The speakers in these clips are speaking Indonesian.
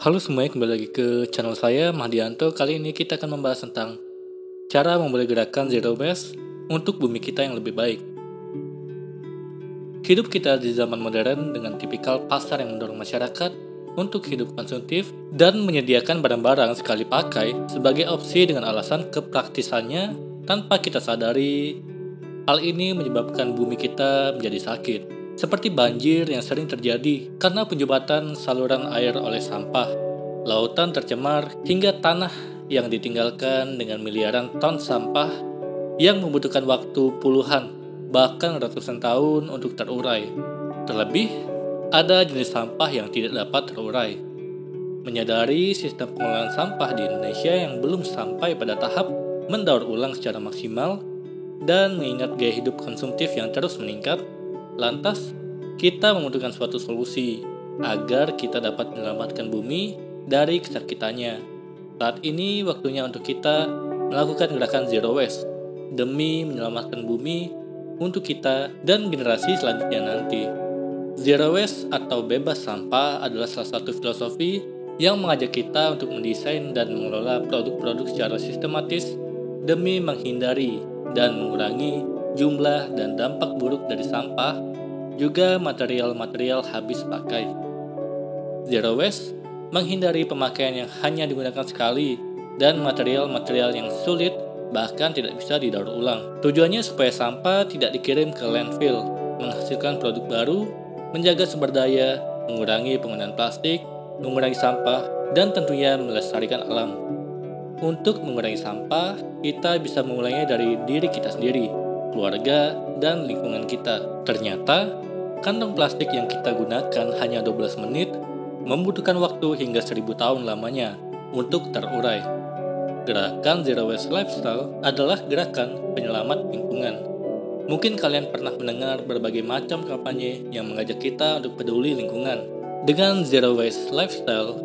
Halo semuanya, kembali lagi ke channel saya, Mahdianto. Kali ini kita akan membahas tentang cara memulai gerakan Zero Waste untuk bumi kita yang lebih baik. Hidup kita di zaman modern dengan tipikal pasar yang mendorong masyarakat untuk hidup konsumtif dan menyediakan barang-barang sekali pakai sebagai opsi dengan alasan kepraktisannya tanpa kita sadari hal ini menyebabkan bumi kita menjadi sakit seperti banjir yang sering terjadi karena penjembatan saluran air oleh sampah, lautan tercemar, hingga tanah yang ditinggalkan dengan miliaran ton sampah yang membutuhkan waktu puluhan, bahkan ratusan tahun untuk terurai. Terlebih, ada jenis sampah yang tidak dapat terurai. Menyadari sistem pengolahan sampah di Indonesia yang belum sampai pada tahap mendaur ulang secara maksimal, dan mengingat gaya hidup konsumtif yang terus meningkat, Lantas, kita membutuhkan suatu solusi agar kita dapat menyelamatkan bumi dari kesakitannya. Saat ini waktunya untuk kita melakukan gerakan zero waste demi menyelamatkan bumi untuk kita dan generasi selanjutnya nanti. Zero waste atau bebas sampah adalah salah satu filosofi yang mengajak kita untuk mendesain dan mengelola produk-produk secara sistematis demi menghindari dan mengurangi jumlah dan dampak buruk dari sampah juga material-material habis pakai. Zero waste menghindari pemakaian yang hanya digunakan sekali dan material-material yang sulit bahkan tidak bisa didaur ulang. Tujuannya supaya sampah tidak dikirim ke landfill, menghasilkan produk baru, menjaga sumber daya, mengurangi penggunaan plastik, mengurangi sampah, dan tentunya melestarikan alam. Untuk mengurangi sampah, kita bisa memulainya dari diri kita sendiri, keluarga, dan lingkungan kita. Ternyata, Kantong plastik yang kita gunakan hanya 12 menit membutuhkan waktu hingga 1000 tahun lamanya untuk terurai. Gerakan Zero Waste Lifestyle adalah gerakan penyelamat lingkungan. Mungkin kalian pernah mendengar berbagai macam kampanye yang mengajak kita untuk peduli lingkungan. Dengan Zero Waste Lifestyle,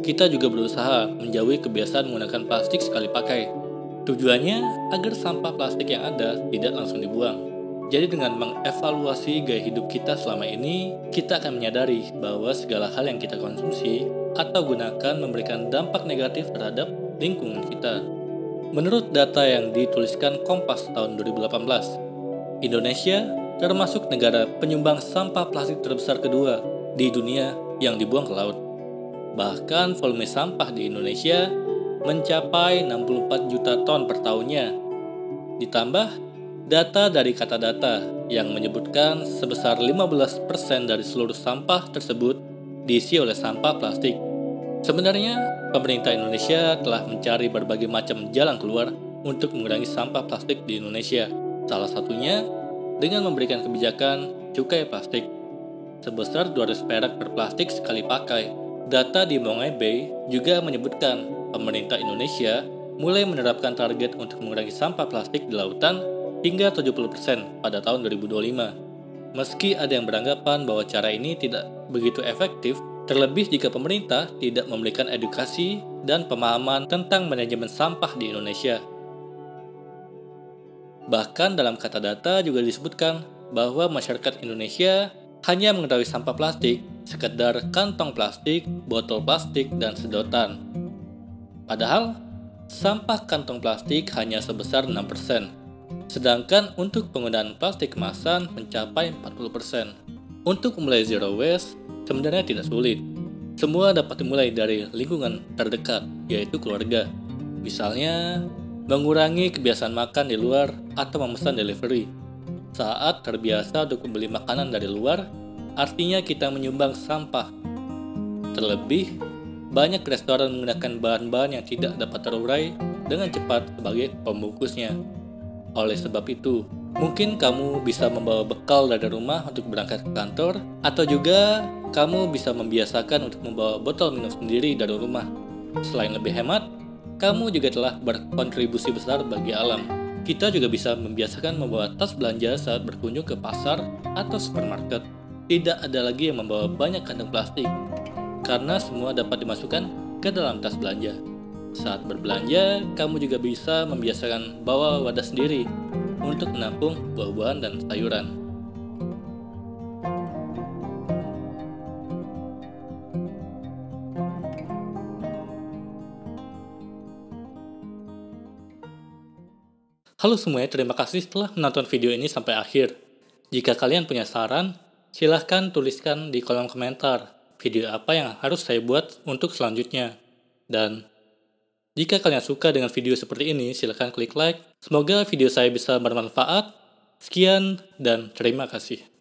kita juga berusaha menjauhi kebiasaan menggunakan plastik sekali pakai. Tujuannya agar sampah plastik yang ada tidak langsung dibuang, jadi dengan mengevaluasi gaya hidup kita selama ini, kita akan menyadari bahwa segala hal yang kita konsumsi atau gunakan memberikan dampak negatif terhadap lingkungan kita. Menurut data yang dituliskan Kompas tahun 2018, Indonesia termasuk negara penyumbang sampah plastik terbesar kedua di dunia yang dibuang ke laut. Bahkan volume sampah di Indonesia mencapai 64 juta ton per tahunnya. Ditambah Data dari kata data yang menyebutkan sebesar 15% dari seluruh sampah tersebut diisi oleh sampah plastik. Sebenarnya, pemerintah Indonesia telah mencari berbagai macam jalan keluar untuk mengurangi sampah plastik di Indonesia. Salah satunya dengan memberikan kebijakan cukai plastik sebesar 200 perak per plastik sekali pakai. Data di Mongai Bay juga menyebutkan pemerintah Indonesia mulai menerapkan target untuk mengurangi sampah plastik di lautan hingga 70% pada tahun 2025. Meski ada yang beranggapan bahwa cara ini tidak begitu efektif, terlebih jika pemerintah tidak memberikan edukasi dan pemahaman tentang manajemen sampah di Indonesia. Bahkan dalam kata data juga disebutkan bahwa masyarakat Indonesia hanya mengetahui sampah plastik sekedar kantong plastik, botol plastik, dan sedotan. Padahal, sampah kantong plastik hanya sebesar 6%, Sedangkan untuk penggunaan plastik kemasan mencapai 40%. Untuk memulai zero waste sebenarnya tidak sulit. Semua dapat dimulai dari lingkungan terdekat, yaitu keluarga. Misalnya, mengurangi kebiasaan makan di luar atau memesan delivery. Saat terbiasa untuk membeli makanan dari luar, artinya kita menyumbang sampah. Terlebih, banyak restoran menggunakan bahan-bahan yang tidak dapat terurai dengan cepat sebagai pembungkusnya. Oleh sebab itu, mungkin kamu bisa membawa bekal dari rumah untuk berangkat ke kantor, atau juga kamu bisa membiasakan untuk membawa botol minum sendiri dari rumah. Selain lebih hemat, kamu juga telah berkontribusi besar bagi alam. Kita juga bisa membiasakan membawa tas belanja saat berkunjung ke pasar atau supermarket. Tidak ada lagi yang membawa banyak kantong plastik, karena semua dapat dimasukkan ke dalam tas belanja. Saat berbelanja, kamu juga bisa membiasakan bawa wadah sendiri untuk menampung buah-buahan dan sayuran. Halo semuanya, terima kasih telah menonton video ini sampai akhir. Jika kalian punya saran, silahkan tuliskan di kolom komentar video apa yang harus saya buat untuk selanjutnya. Dan jika kalian suka dengan video seperti ini, silahkan klik like. Semoga video saya bisa bermanfaat. Sekian dan terima kasih.